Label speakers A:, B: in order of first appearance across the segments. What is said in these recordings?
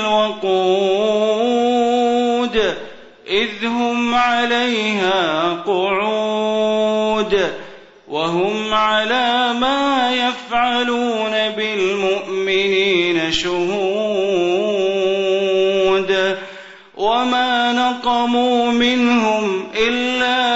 A: الوقود إذ هم عليها قعود وهم على ما يفعلون بالمؤمنين شهود. وما نقموا منهم إلا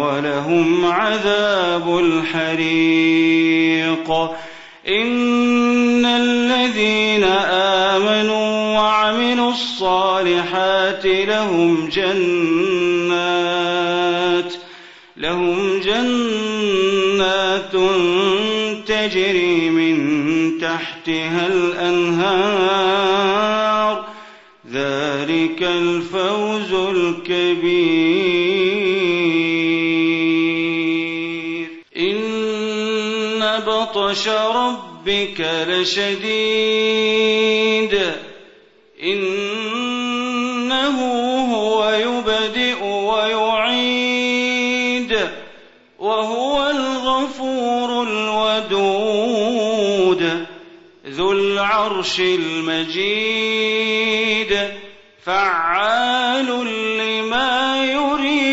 A: ولهم عذاب الحريق. إن الذين آمنوا وعملوا الصالحات لهم جنات لهم جنات تجري من تحتها الأنهار. ذلك الفوز الكبير. بطش ربك لشديد. إنه هو يبدئ ويعيد. وهو الغفور الودود. ذو العرش المجيد. فعال لما يريد.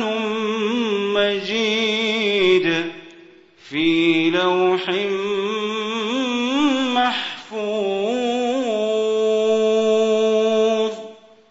A: في لوح